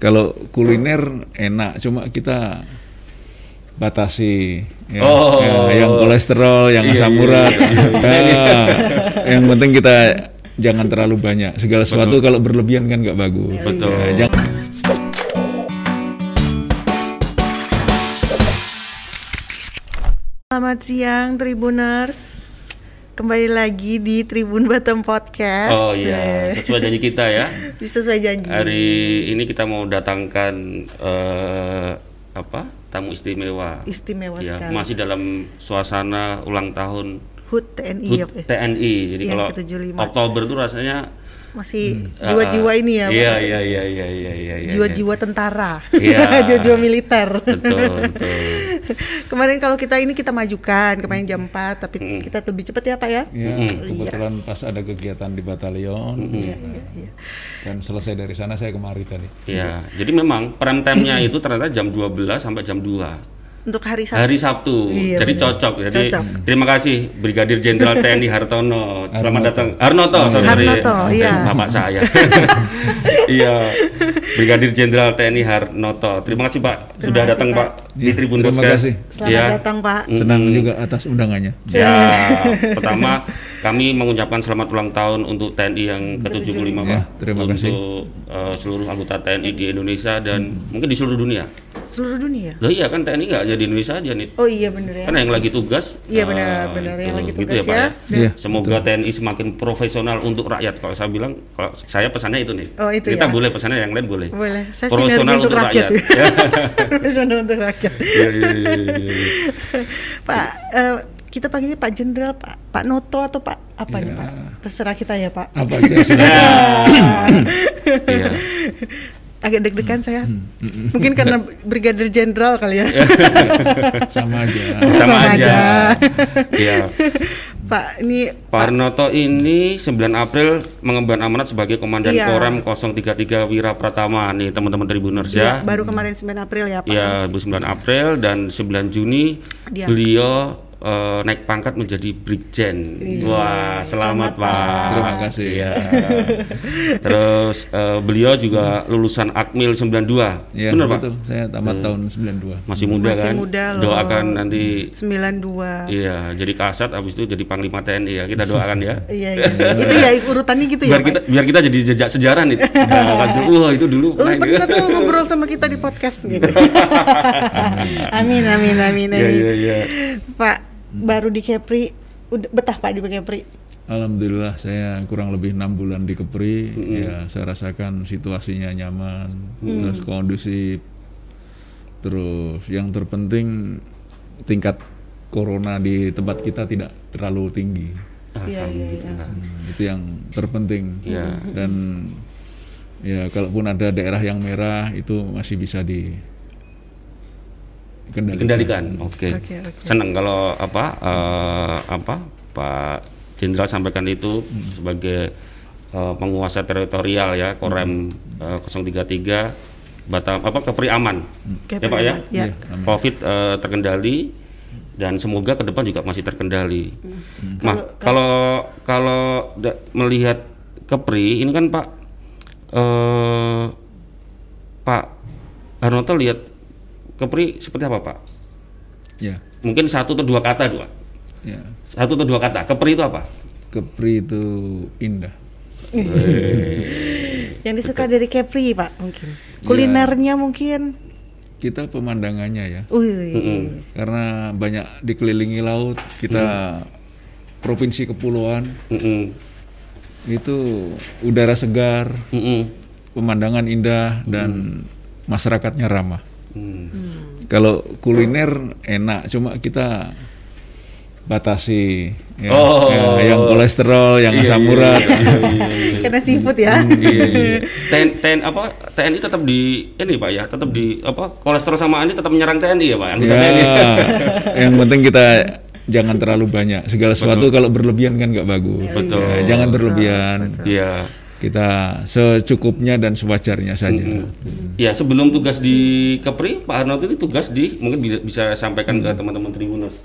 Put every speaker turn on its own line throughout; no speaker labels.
kalau kuliner enak, cuma kita batasi ya,
Oh.
ya, yang kolesterol, yang
Iya,
asam
iya,
urat.
iya, iya,
Ya, yang penting kita jangan terlalu banyak. Segala sesuatu kalau berlebihan kan nggak bagus.
Betul.
Ya, jangan
Selamat siang Tribuners. Kembali lagi di Tribun Bottom Podcast.
Oh iya, sesuai janji kita ya.
Sesuai janji.
Hari ini kita mau datangkan eh, apa? Tamu istimewa.
Istimewa
Ya,
sekali.
masih dalam suasana ulang tahun
HUT TNI
HUT
ya, Pak?
TNI. Jadi
Iya,
kalau
ke-75.
Oktober itu rasanya
Masih
eh,
jiwa-jiwa ini ya?
Iya, iya, iya, iya, iya, iya, iya.
Jiwa-jiwa tentara.
Iya.
Jiwa-jiwa militer.
Betul, betul.
kemarin kalau kita ini kita majukan, kemarin jam 4, tapi kita lebih cepat ya, Pak ya?
ya, kebetulan pas ada kegiatan di batalion
Iya, iya, iya.
dan selesai dari sana saya kemari tadi.
Iya, jadi memang prime time-nya itu ternyata jam 12 sampai jam 2.
Untuk hari Sabtu.
Hari Sabtu.
Iya,
Jadi
benar.
cocok. Jadi
Cocok.
terima kasih Brigadir Jenderal TNI Hartono. Selamat datang. Harnoto, sorry.
Harnoto, iya.
Bapak saya. iya. Brigadir Jenderal TNI Harnoto. Terima kasih Pak sudah
kasih,
datang
Pak.
Pak, di
Iya,
Tribun
terima
Podcast.
kasih.
Selamat
Ya.
datang, Pak.
Senang juga atas undangannya.
Ya, pertama kami mengucapkan selamat ulang tahun untuk TNI yang ke-75 Pak.
Ya, terima
untuk,
kasih.
eh, seluruh anggota TNI di Indonesia dan mungkin di seluruh dunia.
Seluruh dunia.
Loh iya kan TNI nggak hanya di Indonesia aja nih.
Oh iya bener ya.
Kan yang lagi tugas.
Iya benar, benar yang
itu.
lagi
Gitu
tugas
Pak,
ya.
Iya.
Semoga TNI semakin profesional untuk rakyat. Kalau saya bilang, kalau saya pesannya itu nih.
Oh, itu
Kita
ya.
boleh pesannya yang lain boleh.
Boleh. Saya
Profesional
untuk
untuk
rakyat.
rakyat.
ya. Profesional untuk rakyat.
Iya, iya, iya.
Pak, eh, kita panggilnya Pak Jenderal, Pak, Pak Noto atau Pak apa nih
Ya.
Pak? Terserah kita ya Pak.
Apa aja sudah
Iya.
Agak deg-degan saya.
Hmm,
Mungkin karena Brigadir Jenderal kali ya.
sama aja.
Sama,
Sama
aja.
aja.
Iya.
Pak, ini
Pak Arnoto ini 9 April mengemban amanat sebagai Komandan
Iya.
Korem 033 Wira Pratama nih teman-teman Tribuners
ya,
ya.
baru kemarin 9 April ya Pak.
Ya, 9 April dan 9 Juni
Dia.
beliau eh, naik pangkat menjadi Brigjen. Wah, selamat, Pak.
Terima kasih.
Iya. Terus eh, beliau juga lulusan Akmil 92.
Ya,
Benar, Pak?
betul. Saya tamat tahun 92.
Masih muda
Masih
kan?
muda loh.
Doakan nanti
92.
iya, jadi kasat habis itu jadi panglima TNI ya. Kita doakan ya.
Iya, iya. itu ya urutannya gitu ya
biar
Pak.
kita biar kita jadi jejak sejarah nih. Nah, kan dulu, wah itu dulu
Oh,
pernah
pernah
gitu.
tuh ngobrol sama kita di podcast gitu. amin, amin, amin, amin.
Iya, iya, iya.
Pak, baru di Kepri, udah betah Pak di Kepri?
Alhamdulillah saya kurang lebih enam bulan di Kepri, ya saya rasakan situasinya nyaman, terus kondusif, terus yang terpenting tingkat corona di tempat kita tidak terlalu tinggi,
Iya, iya, iya.
Hmm, itu yang terpenting.
Iya.
Dan ya kalaupun ada daerah yang merah itu masih bisa di
Kendalikan. Oke.
Oke, oke.
Senang kalau apa eh, apa Pak Jenderal sampaikan itu sebagai eh, penguasa teritorial ya Korem eh, 033 Batam apa Kepri aman.
Kepri
ya Pak ya.
ya.
Covid eh, terkendali dan semoga ke depan juga masih terkendali. Nah, kalau kalau da- melihat Kepri ini kan Pak eh Pak Harnoto lihat Kepri seperti apa Pak?
Ya,
Mungkin satu atau dua kata dua.
ya.
Satu atau dua kata. Kepri itu apa?
Kepri itu indah.
Yang disuka dari Kepri Pak mungkin. Kulinernya mungkin.
Kita pemandangannya ya. Karena banyak dikelilingi laut kita provinsi kepulauan
Mm-mm.
itu udara segar
Mm-mm.
pemandangan indah dan masyarakatnya ramah
Mm.
kalau kuliner enak cuma kita batasi ya,
Oh.
Ya, yang kolesterol yang
Iya,
asam
iya,
urat
iya, iya, iya, iya.
Karena seafood ya.
iya, iya. TN, TN apa TNI tetap di ini Pak ya, tetap di apa kolesterol sama ini tetap menyerang TNI ya Pak. Anggota
ya
TNI.
yang penting kita jangan terlalu banyak segala sesuatu kalau berlebihan kan nggak bagus
Betul.
Ya, jangan berlebihan
Iya.
Kita secukupnya dan sewajarnya saja.
Ya sebelum tugas di Kepri, Pak Arnold itu tugas di mungkin bi- bisa sampaikan ke teman-teman Tribuners.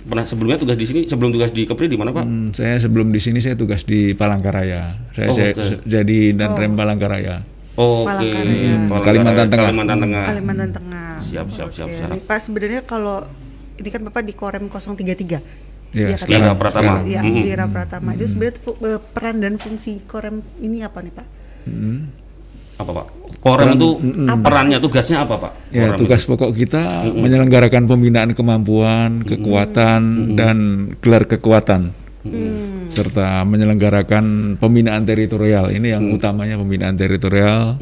Pernah sebelumnya tugas di sini, sebelum tugas di Kepri di mana Pak?
Hmm, saya sebelum di sini saya tugas di Palangkaraya. Saya,
Oh,
saya
oke.
se- jadi dan rem Palangkaraya.
Oke.
Palangkaraya.
Palangkaraya,
Kalimantan Tengah.
Kalimantan Tengah.
Kalimantan Tengah.
Siap, siap, siap, siap.
Ini Pak sebenarnya kalau ini kan Bapak di Korem 033.
Iya,
kan?
Lira Pratama.
Iya,
Mm-mm.
Lira Pratama. Itu sebenarnya eh, peran dan fungsi Korem ini apa nih, Pak?
Apa Pak? Korem itu perannya, tugasnya apa Pak?
Ya,
Korem
tugas pokok kita menyelenggarakan pembinaan kemampuan, kekuatan, dan gelar kekuatan, serta menyelenggarakan pembinaan teritorial. Ini yang utamanya pembinaan teritorial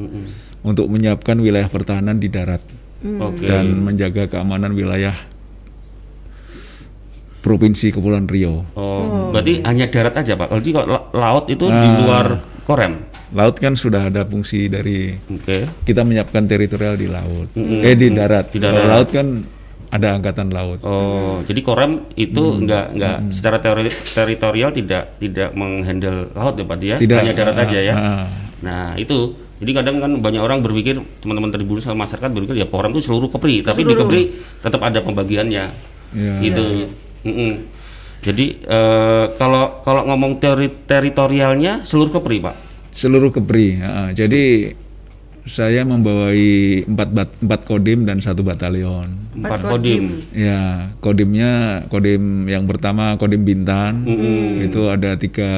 untuk menyiapkan wilayah pertahanan di darat
itu. Oke.
dan menjaga keamanan wilayah provinsi Kepulauan Riau.
Oh, berarti hanya darat aja Pak. Kalau laut itu di luar Korem.
Laut kan sudah ada fungsi dari
Oke.
kita menyiapkan teritorial di laut, eh di darat.
Di
Kalau
darat.
laut kan ada angkatan laut.
Oh, jadi Korem itu enggak enggak secara teori, teritorial tidak tidak menghandle laut ya Pak ya?
Tidak,
hanya darat
ah,
aja ya.
ah.
Nah, itu. Jadi kadang kan banyak orang berpikir teman-teman tribun sama masyarakat berpikir ya Korem itu seluruh Kepri, tapi di Kepri tetap ada pembagiannya.
Ya.
Gitu. Mm-mm. Jadi eh, kalau kalau ngomong teri- teritorialnya seluruh Kepri, Pak.
Seluruh Kepri. ya. Jadi saya membawai empat bat- empat kodim dan satu batalion.
Empat kodim.
Ya, kodimnya kodim yang pertama kodim Bintan. Itu ada tiga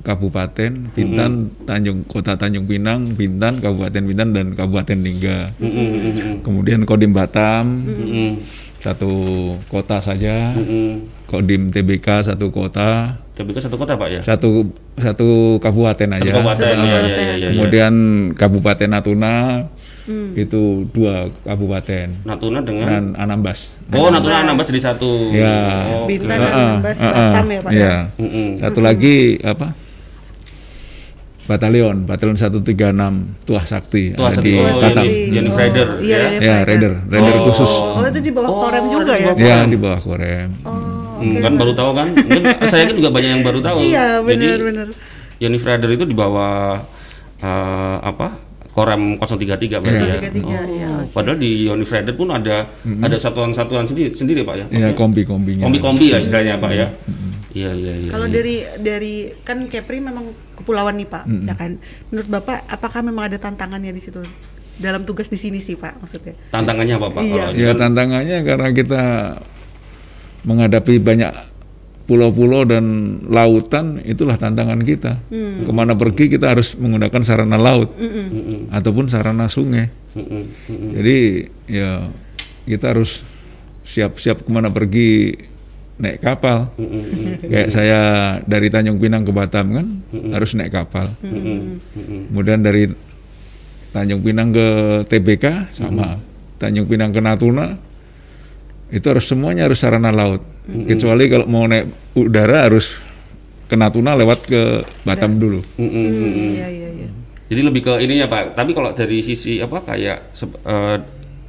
kabupaten, Bintan, Tanjung Kota Tanjung Pinang, Bintan, Kabupaten Bintan dan Kabupaten Lingga.
Mm-mm.
Kemudian kodim Batam,
Mm-mm.
Satu kota saja.
Mm-mm.
Kodim TBK satu kota,
ke satu kota, Pak ya?
satu satu kabupaten aja.
Satu kabupaten, ya, ya, ya, ya, ya.
Kemudian Kabupaten Natuna itu dua kabupaten
Natuna dengan
dan Anambas.
Oh, Natuna Anambas jadi satu.
Ya.
Oh.
Bintan,
Heeh,
Anambas,
heeh,
Batam ya, Pak?
iya.
Mm-mm.
Satu lagi apa? Batalion, Batalion 136 Tuah Sakti
Tuah Sakti.
di
Oh,
Batam.
Yonif- Yonif Rider,
Iya,
ya?
Ya, Raider, Raider
Oh.
khusus.
Oh, itu di bawah Korem juga ya?
Ya, di bawah Korem.
Oh,
Hmm, kan baru tahu kan? Mungkin saya kan juga banyak yang baru tahu.
Iya,
Jadi
benar-benar.
Yonif Rider itu di bawah eh, apa? Korem 033 berarti ya.
033, iya,
Oh, Padahal di Yonif Rider pun ada ada satuan-satuan sendiri sendiri Pak ya.
Ya, kombi-kombinya.
Kombi-kombi ya istilahnya Pak ya. Iya iya iya.
Kalau
iya.
dari dari kan Kepri memang kepulauan nih Pak, ya kan. Menurut Bapak apakah memang ada tantangannya di situ dalam tugas di sini sih Pak maksudnya?
tantangannya apa Pak?
Iya.
Kalau
Ya, tantangannya karena kita menghadapi banyak pulau-pulau dan lautan itulah tantangan kita.
Hmm.
Ke mana pergi kita harus menggunakan sarana laut ataupun sarana sungai.
Mm-mm, mm-mm.
Jadi ya kita harus siap-siap ke mana pergi naik kapal. Kayak saya dari Tanjung Pinang ke Batam kan harus naik kapal. Kemudian dari Tanjung Pinang ke TBK sama. Tanjung Pinang ke Natuna itu harus semuanya harus sarana laut. Kecuali kalau mau naik udara harus ke Natuna lewat ke Batam dulu.
Iya iya iya.
Jadi lebih ke ininya Pak. Tapi kalau dari sisi apa kayak eh,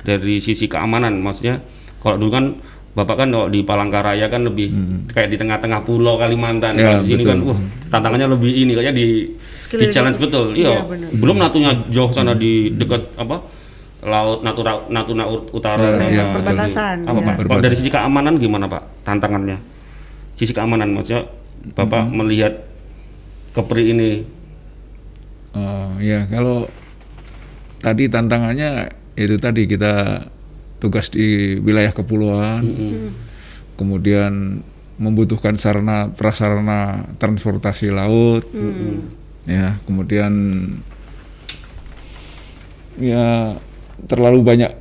dari sisi keamanan, maksudnya kalau dulu kan Bapak kan kalau di Palangkaraya kan lebih kayak di tengah-tengah pulau Kalimantan.
Ya,
kalau di sini
betul.
kan, wah tantangannya lebih ini kayaknya di di challenge betul.
Iya, benar.
Belum Natuna jauh sana di dekat apa laut Natura Natuna Ut- Utara. sama-
iya,
perbatasan,
Apa
iya.
Pak? Kalau dari sisi keamanan gimana Pak tantangannya? Sisi keamanan maksudnya Bapak melihat Kepri ini
Oh ya kalau tadi tantangannya itu tadi kita tugas di wilayah kepulauan, kemudian membutuhkan sarana prasarana transportasi laut, ya kemudian ya terlalu banyak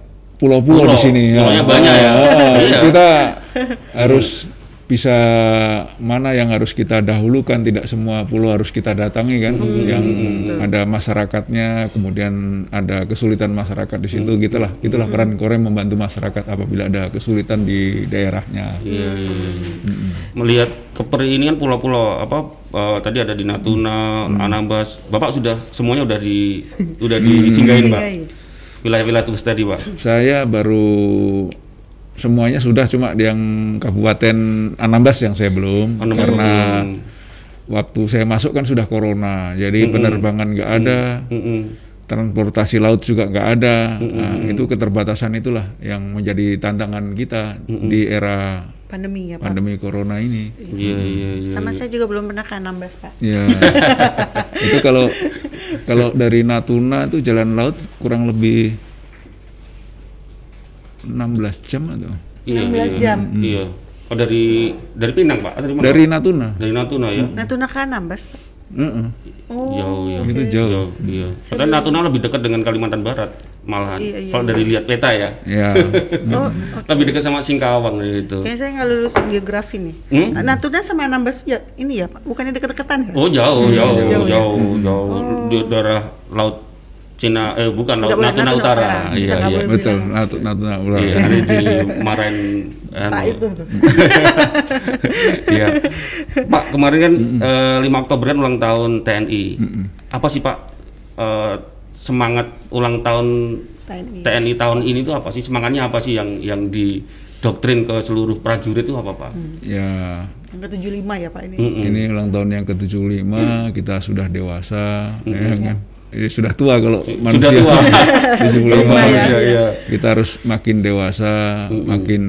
pulau-pulau
Pulau,
di sini
pulaunya banyak ya.
Ah,
Iya.
Kita harus bisa mana yang harus kita dahulukan tidak semua pulau harus kita datangi kan yang ada masyarakatnya kemudian ada kesulitan masyarakat di situ gitulah itulah peran Korem membantu masyarakat apabila ada kesulitan di daerahnya
Iya, iya, iya. Melihat Kepri ini kan pulau-pulau apa eh, tadi ada di Natuna, Anambas. Bapak sudah semuanya udah di udah disinggahin, Pak.
Singgahi.
Wilayah-wilayah tugas tadi, Pak.
saya baru semuanya sudah cuma yang Kabupaten Anambas yang saya belum
Anambas
karena
belum.
waktu saya masuk kan sudah corona jadi penerbangan nggak ada
Mm-mm.
transportasi laut juga nggak ada Nah, itu keterbatasan itulah yang menjadi tantangan kita di era
Pandemi ya Pak.
pandemi corona ini.
Iya iya iya.
Sama saya juga belum pernah ke Anambas Pak.
Ya, itu kalau kalau dari Natuna itu jalan laut kurang lebih 16 jam atau
16
16 jam.
Iya. Oh dari dari Pinang Pak? Atau Dari mana?
dari Natuna.
Dari Natuna ya.
Natuna ke Anambas Pak.
Heeh.
Oh.
Jauh ya.
Itu jauh.
Jauh, iya. Padahal Natuna lebih dekat dengan Kalimantan Barat malahan.
Iya, iya,
Kalau dari lihat peta ya.
Ya,
Oh,
Lebih dekat sama Singkawang gitu.
kayaknya saya nggak lulus geografi nih.
Hmm?
Natuna sama Anambas ya ini ya Pak, bukannya deket-deketan ya?
Oh jauh, jauh, jauh,
Jauh
jauh,
ya?
Di daerah laut Cina, eh bukan laut
boleh
Natuna,
Natuna
Utara.
Utara.
Iya, iya.
betul. Natuna Utara.
Iya, ada di Maren. anu.
Pak itu tuh.
Iya. Pak, kemarin kan eh, 5 Oktober kan ulang tahun TNI. Apa sih Pak eh, semangat ulang tahun
TNI.
TNI tahun ini tuh apa sih? Semangatnya apa sih yang yang didoktrin ke seluruh prajurit itu apa Pak?
Ya,
Yang ke-75 ya Pak ini.
Mm-mm.
ini ulang tahun yang ke-75, kita sudah dewasa, ya kan. Ini sudah tua kalau manusia.
tua.
75.
Iya, iya.
Kita harus makin dewasa, makin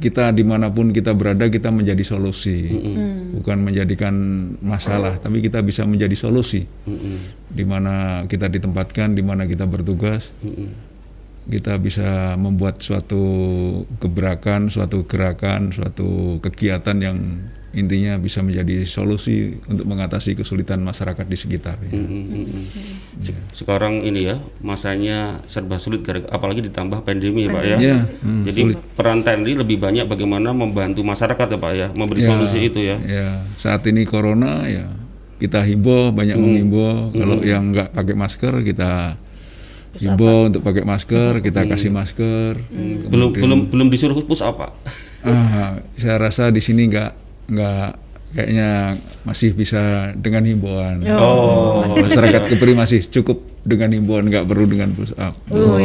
kita di mana pun kita berada kita menjadi solusi, bukan menjadikan masalah, tapi kita bisa menjadi solusi. Di mana kita ditempatkan, di mana kita bertugas, kita bisa membuat suatu gebrakan, suatu gerakan, suatu kegiatan yang intinya bisa menjadi solusi untuk mengatasi kesulitan masyarakat di sekitar. ya.
Mm-mm. Se- Sekarang ini ya masanya serba sulit apalagi ditambah pandemi ya Pak ya.
Iya, hmm,
Jadi peran TNI lebih banyak bagaimana membantu masyarakat ya Pak ya, memberi
Ya,
solusi itu ya.
Ya, saat ini corona ya kita himbau banyak menghimbau kalau yang nggak pakai masker kita himbau untuk pakai masker, kita kasih masker.
Belum belum belum disuruh push apa?
Ah, saya rasa di sini nggak nggak kayaknya masih bisa dengan himbauan.
Oh,
Masyarakat Kepri masih cukup dengan himbauan nggak perlu dengan push up.
Wah,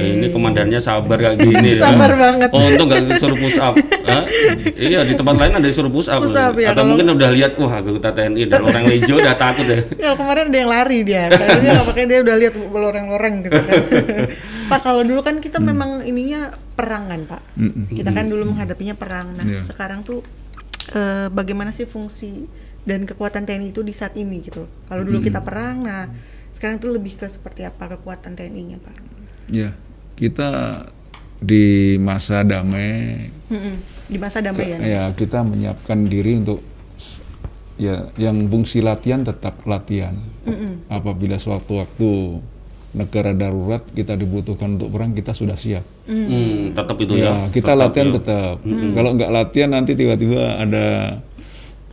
ini komandannya sabar kayak gini ya.
Sabar banget.
Oh, untung nggak disuruh push up. Hah? Iya di tempat lain ada disuruh push up.
Push up, ya,
Atau
kalau-
mungkin udah lihat wah anggota TNI dan orang hijau udah takut ya.
Kalau kemarin ada yang lari dia, kayaknya nggak pakai dia udah lihat loreng-loreng gitu kan. Pak kalau dulu kan kita memang ininya perang kan Pak. Kita kan dulu menghadapinya perang. Nah
Iya.
sekarang tuh eh, bagaimana sih fungsi dan kekuatan TNI itu di saat ini gitu. Kalau dulu kita perang, nah sekarang tuh lebih ke seperti apa kekuatan TNI-nya Pak?
Ya, kita di masa damai
Mm-mm. Di masa damai ya.
ya kita menyiapkan diri untuk ya yang fungsi latihan tetap latihan. Apabila sewaktu-waktu negara darurat kita dibutuhkan untuk perang kita sudah siap.
Hmm, tetap itu
Ya,
ya.
kita
Tetap
latihan
ya.
tetap. Kalau nggak latihan nanti tiba-tiba ada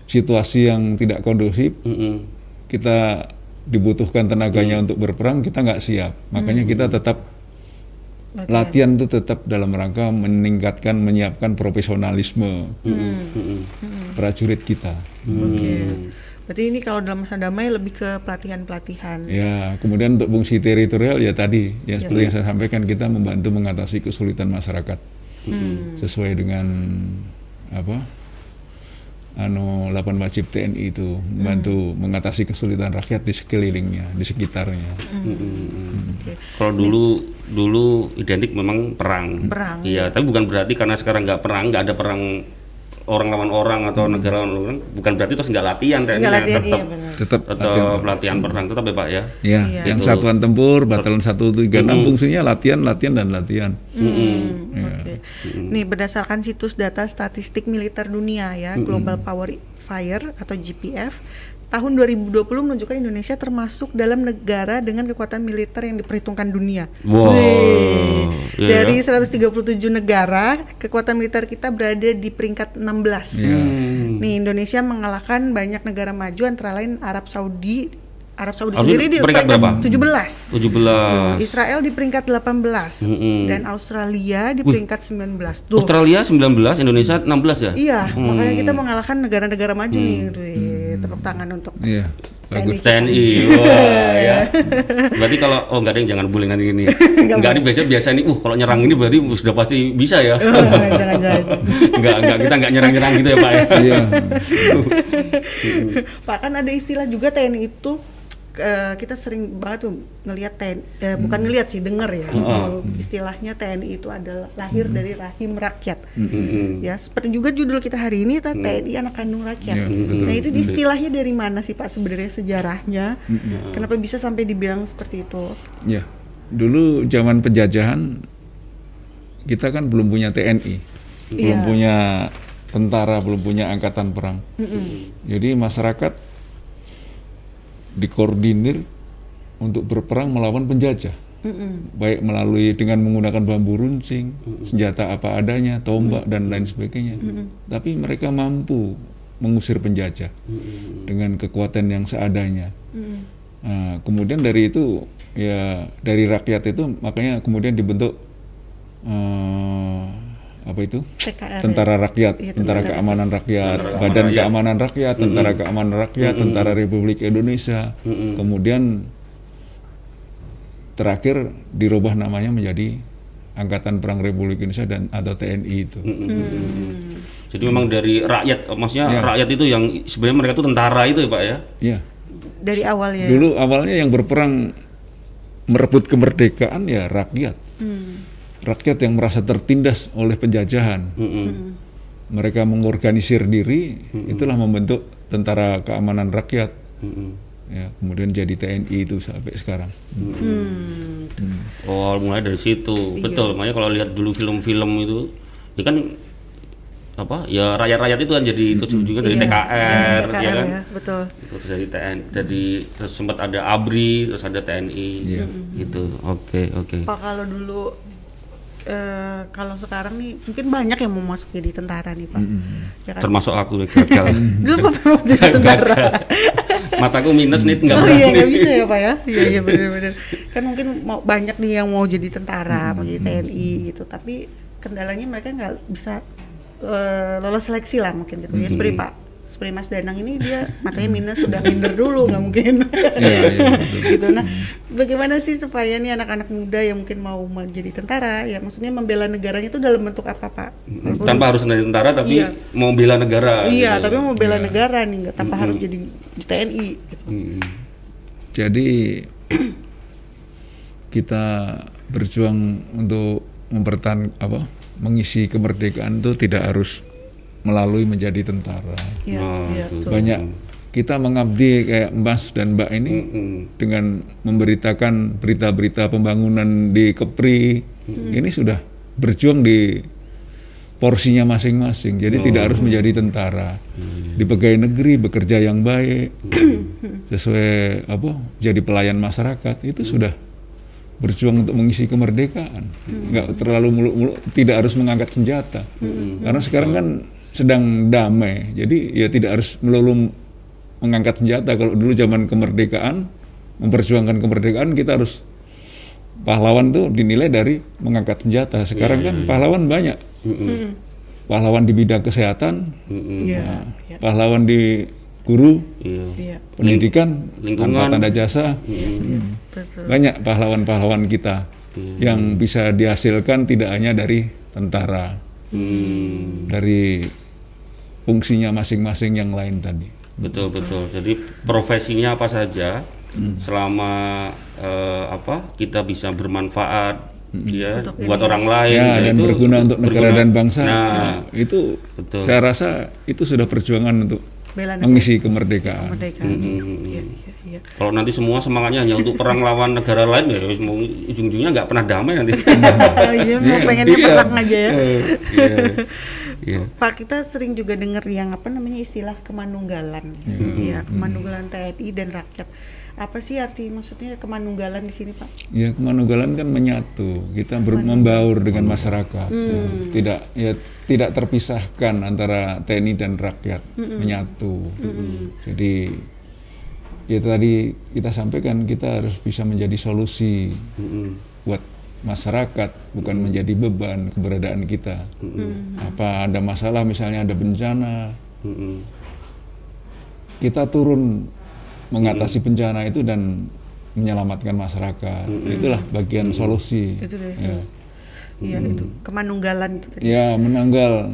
situasi yang tidak kondusif,
Mm-mm.
kita dibutuhkan tenaganya untuk berperang, kita nggak siap. Makanya kita tetap latihan itu tetap dalam rangka meningkatkan, menyiapkan profesionalisme prajurit kita.
Oke. Berarti ini kalau dalam masa damai lebih ke pelatihan-pelatihan.
Ya, kemudian untuk fungsi teritorial ya tadi, ya seperti yang saya sampaikan kita membantu mengatasi kesulitan masyarakat sesuai dengan apa? Anu 8 wajib TNI itu membantu mengatasi kesulitan rakyat di sekelilingnya, di sekitarnya.
Oke.
Kalau dulu dulu identik memang perang.
Perang,
Iya, tapi bukan berarti karena sekarang nggak perang, nggak ada perang orang lawan orang atau negara lawan orang, bukan berarti terus nggak latihan TNI
Nggak latihan,
tetap
iya.
Tetap
tetap latihan perang tetap ya Pak ya.
Ya,
Iya.
yang satuan tempur, batalan 136 fungsinya latihan, latihan dan latihan. Ya.
Oke. Nih berdasarkan situs data statistik militer dunia ya, Global Power Fire atau GPF, tahun 2020 menunjukkan Indonesia termasuk dalam negara dengan kekuatan militer yang diperhitungkan dunia.
Wow.
Wih.
Iya,
Dari 137 negara, kekuatan militer kita berada di peringkat 16.
Ya.
Nih Indonesia mengalahkan banyak negara maju antara lain Arab Saudi. Arab Saudi
Arab
sendiri di
peringkat
peringkat
berapa?
17.
17.
Israel di peringkat 18
Mm-mm.
dan Australia di peringkat 19. Tuh.
Australia 19, Indonesia 16 ya?
Iya, makanya kita mengalahkan negara-negara maju nih. Wih, tepuk tangan untuk
Iya, bagus.
TNI. Wah, ya. Berarti kalau oh enggak ada yang jangan bullying nanti ini. Enggak ini biasa biasa ini uh kalau nyerang ini berarti sudah pasti bisa ya.
jangan-jangan.
enggak enggak kita enggak nyerang-nyerang gitu ya, Pak ya.
Iya.
Pak kan ada istilah juga TNI itu eh, kita sering banget tuh ngelihat TNI, eh, bukan ngelihat sih denger ya, kalau istilahnya TNI itu adalah lahir dari rahim rakyat.
Mm-mm.
Ya, seperti juga judul kita hari ini ta- TNI anak kandung rakyat.
Ya, betul.
Nah, itu istilahnya dari mana sih Pak sebenarnya sejarahnya? Kenapa bisa sampai dibilang seperti itu?
Ya, dulu zaman penjajahan kita kan belum punya TNI, belum
Iya.
punya tentara, belum punya angkatan perang. Jadi masyarakat dikoordinir untuk berperang melawan penjajah, baik melalui dengan menggunakan bambu runcing, senjata apa adanya, tombak dan lain sebagainya. Tapi mereka mampu mengusir penjajah dengan kekuatan yang seadanya. Nah, kemudian dari itu ya dari rakyat itu makanya kemudian dibentuk eh, apa itu
TKR.
tentara
ya?
rakyat,
Iya,
tentara
tentara.
keamanan rakyat,
Tentara
badan
keamanan
keamanan rakyat, tentara keamanan rakyat, tentara Republik Indonesia. Kemudian terakhir dirubah namanya menjadi Angkatan Perang Republik Indonesia dan atau TNI itu.
Jadi memang dari rakyat, maksudnya
Ya.
rakyat itu yang sebenarnya mereka itu tentara itu ya Pak ya?
Ya.
Dari awalnya.
Dulu awalnya yang berperang merebut kemerdekaan ya rakyat. Rakyat yang merasa tertindas oleh penjajahan.
Mm-mm.
Mereka mengorganisir diri, itulah membentuk tentara keamanan rakyat.
Mm-mm.
Ya, kemudian jadi TNI itu sampai sekarang.
Hmm.
Oh mulai dari situ, betul. Makanya kalau lihat dulu film-film itu, ya kan apa? Ya rakyat-rakyat itu kan jadi itu juga dari
Iya,
TKR,
TKR
ya kan?
ya, betul.
Itu dari TNI, jadi terus sempat ada ABRI, terus ada TNI,
Iya.
gitu. Oke, oke.
Pak kalau dulu eh, kalau sekarang nih mungkin banyak yang mau masuk jadi tentara nih Pak. Ya kan?
Termasuk aku gagal.
Dulu Pak mau jadi tentara.
Mataku minus nih, nggak
oh iya nggak bisa ya Pak ya. Iya iya benar-benar. Kan mungkin mau banyak nih yang mau jadi tentara, mau jadi TNI gitu. Tapi kendalanya mereka nggak bisa eh, lolos seleksi lah mungkin gitu. Ya seperti Pak seperti Mas Danang ini dia matanya minus sudah minder dulu nggak mungkin
Iya, iya,
gitu nah bagaimana sih supaya nih anak-anak muda yang mungkin mau menjadi tentara ya maksudnya membela negaranya itu dalam bentuk apa pak
Tanpa harus menjadi tentara, tapi
Iya.
mau bela negara.
iya
gitu.
tapi mau bela negara nih nggak tanpa harus jadi di TNI gitu.
Jadi kita berjuang untuk mempertahan apa mengisi kemerdekaan itu tidak harus melalui menjadi tentara.
Iya,
Oh,
betul.
Banyak kita mengabdi kayak Mas dan Mbak ini
Mm-mm.
dengan memberitakan berita-berita pembangunan di Kepri ini sudah berjuang di porsinya masing-masing. Jadi tidak harus menjadi tentara. Di pegawai negeri bekerja yang baik sesuai apa jadi pelayan masyarakat itu sudah berjuang untuk mengisi kemerdekaan. Nggak terlalu muluk-muluk tidak harus mengangkat senjata. Karena sekarang kan sedang damai. Jadi ya tidak harus melulu mengangkat senjata. Kalau dulu zaman kemerdekaan, memperjuangkan kemerdekaan kita harus pahlawan tuh dinilai dari mengangkat senjata. Sekarang kan pahlawan banyak. Pahlawan di bidang kesehatan,
Mm-mm.
Iya, iya,
pahlawan di guru,
Iya.
iya,
pendidikan,
lingkungan.
tanpa tanda jasa.
betul.
Banyak pahlawan-pahlawan kita yang bisa dihasilkan tidak hanya dari tentara,
Hmm.
dari fungsinya masing-masing yang lain tadi.
Betul betul. Jadi profesinya apa saja
Hmm.
selama eh, apa kita bisa bermanfaat ya
Untuk
buat orang lain
ya, dan
itu
berguna untuk negara
berguna.
dan bangsa.
Nah,
ya, itu
betul.
saya rasa itu sudah perjuangan untuk
Bela negara
mengisi kemerdekaan.
kemerdekaan.
Hmm.
Iya, iya, iya.
Kalau nanti semua semangatnya hanya untuk perang lawan negara lain ya ujung-ujungnya nggak pernah damai nanti.
Oh, iya, mau pengennya
Iya.
perang aja ya.
Iya. Iya.
Pak kita sering juga dengar yang apa namanya istilah kemanunggalan. Iya, kemanunggalan TNI dan rakyat. Apa sih arti maksudnya kemanunggalan di sini, Pak?
Ya kemanunggalan kan menyatu, kita ber- membaur dengan masyarakat, ya. tidak ya tidak terpisahkan antara TNI dan rakyat, menyatu. Jadi ya tadi kita sampaikan kita harus bisa menjadi solusi
Mm-mm.
buat masyarakat, bukan menjadi beban keberadaan kita. Apa ada masalah misalnya ada bencana,
Mm-mm.
kita turun mengatasi bencana itu dan menyelamatkan masyarakat. Itulah bagian solusi.
Itu dari
Ya.
Iya, itu kemanunggalan itu tadi.
Ya, menanggal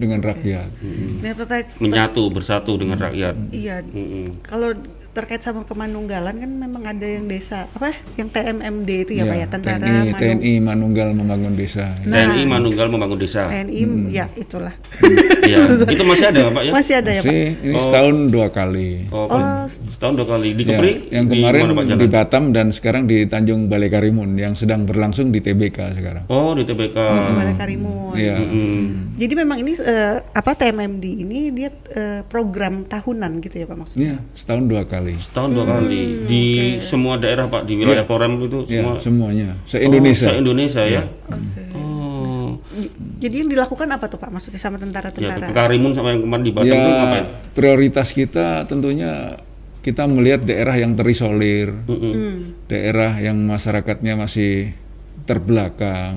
dengan rakyat.
Nah, terkait
Menyatu bersatu dengan rakyat.
iya
Mm-mm.
kalau terkait sama kemanunggalan kan memang ada yang desa apa yang TMMD itu ya, Pak ya tentara
TNI,
Manung-
TNI Manunggal membangun desa.
Nah.
TNI Manunggal membangun desa.
TNI ya itulah
Iya. itu masih ada Pak ya?
masih ada ya Pak
Masih ini setahun dua kali.
Oh, setahun dua kali di
Ya,
Kepri.
yang
di
kemarin
mana, Pak, jalan?
di Batam dan sekarang di Tanjung Balai Karimun yang sedang berlangsung di TBK sekarang.
Oh di TBK.
Balai Karimun
Iya.
Hmm.
jadi memang ini eh, apa TMMD ini dia eh, program tahunan gitu ya Pak maksudnya
Iya, setahun dua kali.
Setahun dua kali di semua daerah Pak di wilayah Korem itu
Ya,
semua.
semuanya se-Indonesia.
Oh, se-Indonesia ya.
Oke.
Oh.
J- jadi yang dilakukan apa tuh Pak maksudnya sama
Ya,
tentara-tentara
ke Karimun sama yang kemarin di Batam
ya,
itu ngapain?
prioritas kita tentunya kita melihat daerah yang terisolir,
Hmm.
daerah yang masyarakatnya masih terbelakang,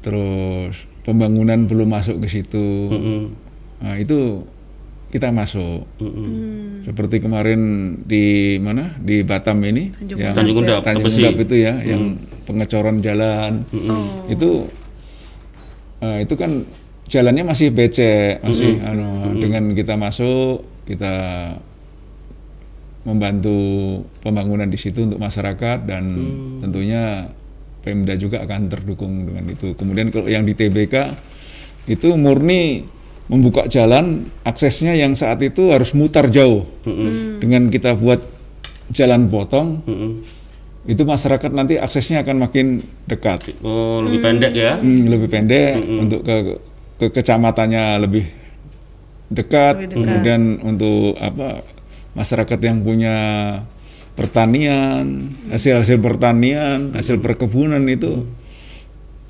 terus pembangunan belum masuk ke situ.
Mm-mm.
Nah, itu kita masuk.
Mm-mm.
Seperti kemarin di mana di Batam ini,
Tanjung
yang
Tanjung Undap,
Tanjung
Tepesi.
Undap itu ya, yang pengecoran jalan,
Oh.
itu eh, itu kan jalannya masih becek, masih anu, dengan kita masuk kita membantu pembangunan di situ untuk masyarakat dan tentunya Pemda juga akan terdukung dengan itu. Kemudian kalau yang di TBK itu murni membuka jalan aksesnya yang saat itu harus mutar jauh. Dengan kita buat jalan potong
Mm-mm.
itu masyarakat nanti aksesnya akan makin dekat.
Oh lebih pendek ya?
Hmm, lebih pendek untuk ke ke kecamatannya lebih dekat.
Lebih dekat.
Kemudian untuk apa masyarakat yang punya pertanian, hasil-hasil pertanian, hasil perkebunan itu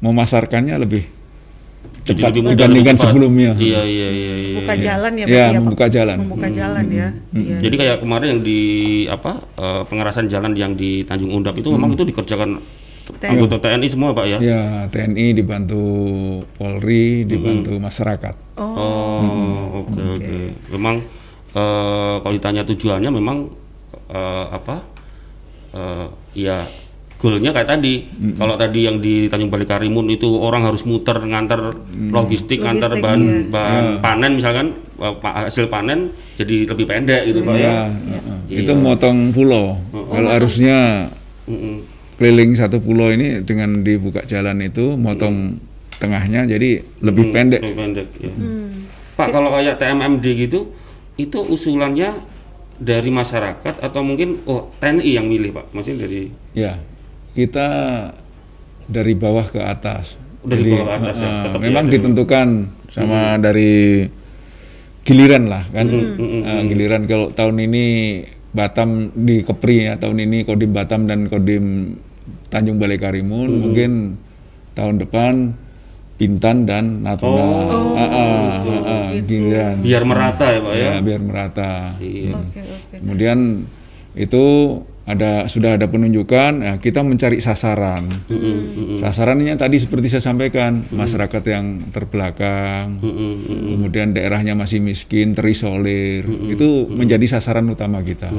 memasarkannya lebih
Jadi
cepat
lebih mudah,
dibandingkan
lebih cepat.
sebelumnya.
Iya iya iya. iya.
buka jalan ya
Ya,
Pak ya, Pak?
membuka jalan.
membuka jalan ya Iya.
Jadi kayak kemarin yang di apa eh, pengerasan jalan yang di Tanjung Undap itu memang itu dikerjakan
TNI.
anggota TNI semua Pak ya?
Ya, TNI dibantu Polri, dibantu masyarakat.
Oh, oke oke. Memang eh, kalau ditanya tujuannya memang eh, apa? eh, ya goalnya kayak tadi. Kalau tadi yang di Tanjung Balai Karimun itu orang harus muter ngantar logistik, ngantar
Logistik,
bahan
iya.
bahan panen misalkan hasil panen jadi lebih pendek gitu Pak ya.
Ya, heeh. itu motong pulau. Kalau harusnya
Mm-mm.
keliling satu pulau ini dengan dibuka jalan itu motong tengahnya jadi lebih pendek.
Lebih pendek ya. Pak kalau kayak TMMD gitu itu usulannya dari masyarakat atau mungkin oh TNI yang milih Pak? Maksudnya dari
Ya, kita dari bawah ke atas.
Dari bawah ke atas ya,
heeh,
tetap
memang
ya,
ditentukan sama dari giliran lah kan. Eh, giliran kalau tahun ini Batam di Kepri ya, tahun ini Kodim Batam dan Kodim Tanjung Balai Karimun, mungkin tahun depan Bintan dan Natuna. Ah, ah, ah, ah, giliran.
biar merata ya Pak ya.
Ya, biar merata.
Iya.
oke oke
Kemudian itu ada sudah ada penunjukan, ya, kita mencari sasaran. Sasarannya tadi seperti saya sampaikan, masyarakat yang terbelakang, kemudian daerahnya masih miskin, terisolir, itu menjadi sasaran utama kita.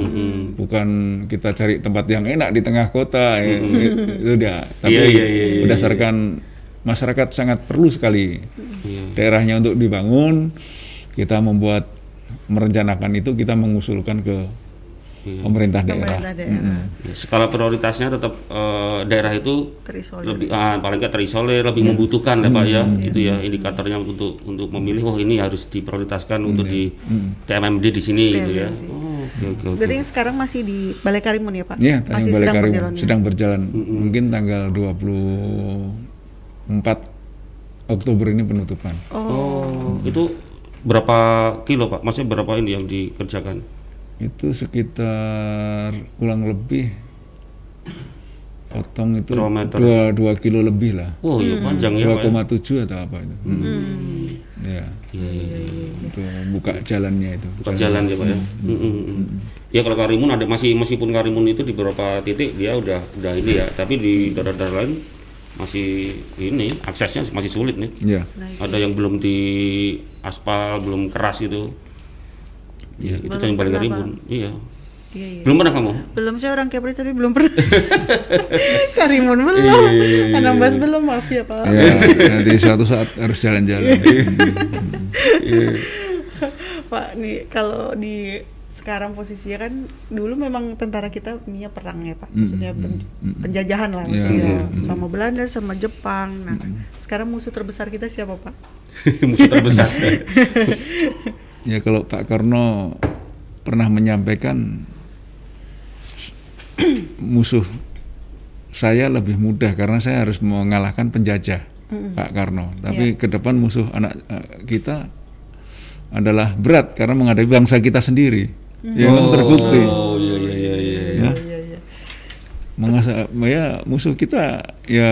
Bukan kita cari tempat yang enak di tengah kota, ya, itu dia. Tapi
Iya, iya, iya, iya,
berdasarkan masyarakat sangat perlu sekali
Iya.
daerahnya untuk dibangun, kita membuat merencanakan itu kita mengusulkan ke
Iya.
pemerintah daerah.
pemerintah daerah
Ya, Skala prioritasnya tetap eh, daerah itu
terisolir
lebih ah, paling nggak terisolir, lebih membutuhkan ya Pak ya. Itu ya indikatornya untuk untuk memilih oh ini harus diprioritaskan untuk di TMMD di sini gitu ya. Oh, oke oke oke.
berarti yang sekarang masih di Balai Karimun ya Pak
Ya,
masih
Balai
sedang
Karimun
berjalan ya?
sedang berjalan. Mungkin tanggal 24 Oktober ini penutupan.
Oh, itu berapa kilo Pak? Maksudnya berapa ini yang dikerjakan?
Itu sekitar kurang lebih potong itu dua, dua kilo lebih lah.
Oh, iya panjang ya Pak. ya.
2,7 atau apa itu. Hmm. Ya,
Iya, iya, iya.
untuk buka jalannya itu.
Bukan jalan ya Pak ya. Mm, mm, mm. Ya kalau Karimun ada masih meskipun Karimun itu di beberapa titik dia udah udah ini ya, tapi di daerah-daerah lain masih ini aksesnya masih sulit nih.
Ya.
Ada yang belum di aspal, belum keras gitu. Ya, itu Balai
pernah,
Karimun. Iya.
Iya, iya.
Belum pernah kamu?
belum saya orang Kepri tapi belum pernah. Karimun belum.
Iya,
Anambas belum maaf ya Pak.
Ya, nanti suatu saat harus jalan-jalan.
Pak nih kalau di sekarang posisinya kan dulu memang tentara kita punya perang ya pak. Maksudnya pen- penjajahan lah
Iya,
maksudnya.
iya.
sama Belanda sama Jepang. Nah sekarang musuh terbesar kita siapa pak?
Musuh terbesar
Ya kalau Pak Karno pernah menyampaikan musuh saya lebih mudah karena saya harus mengalahkan penjajah Pak Karno. Tapi ke depan musuh anak eh, kita adalah berat karena menghadapi bangsa kita sendiri. Ya kan terbukti.
oh iya iya iya iya
Ya.
iya iya
Mengasa, ya musuh kita ya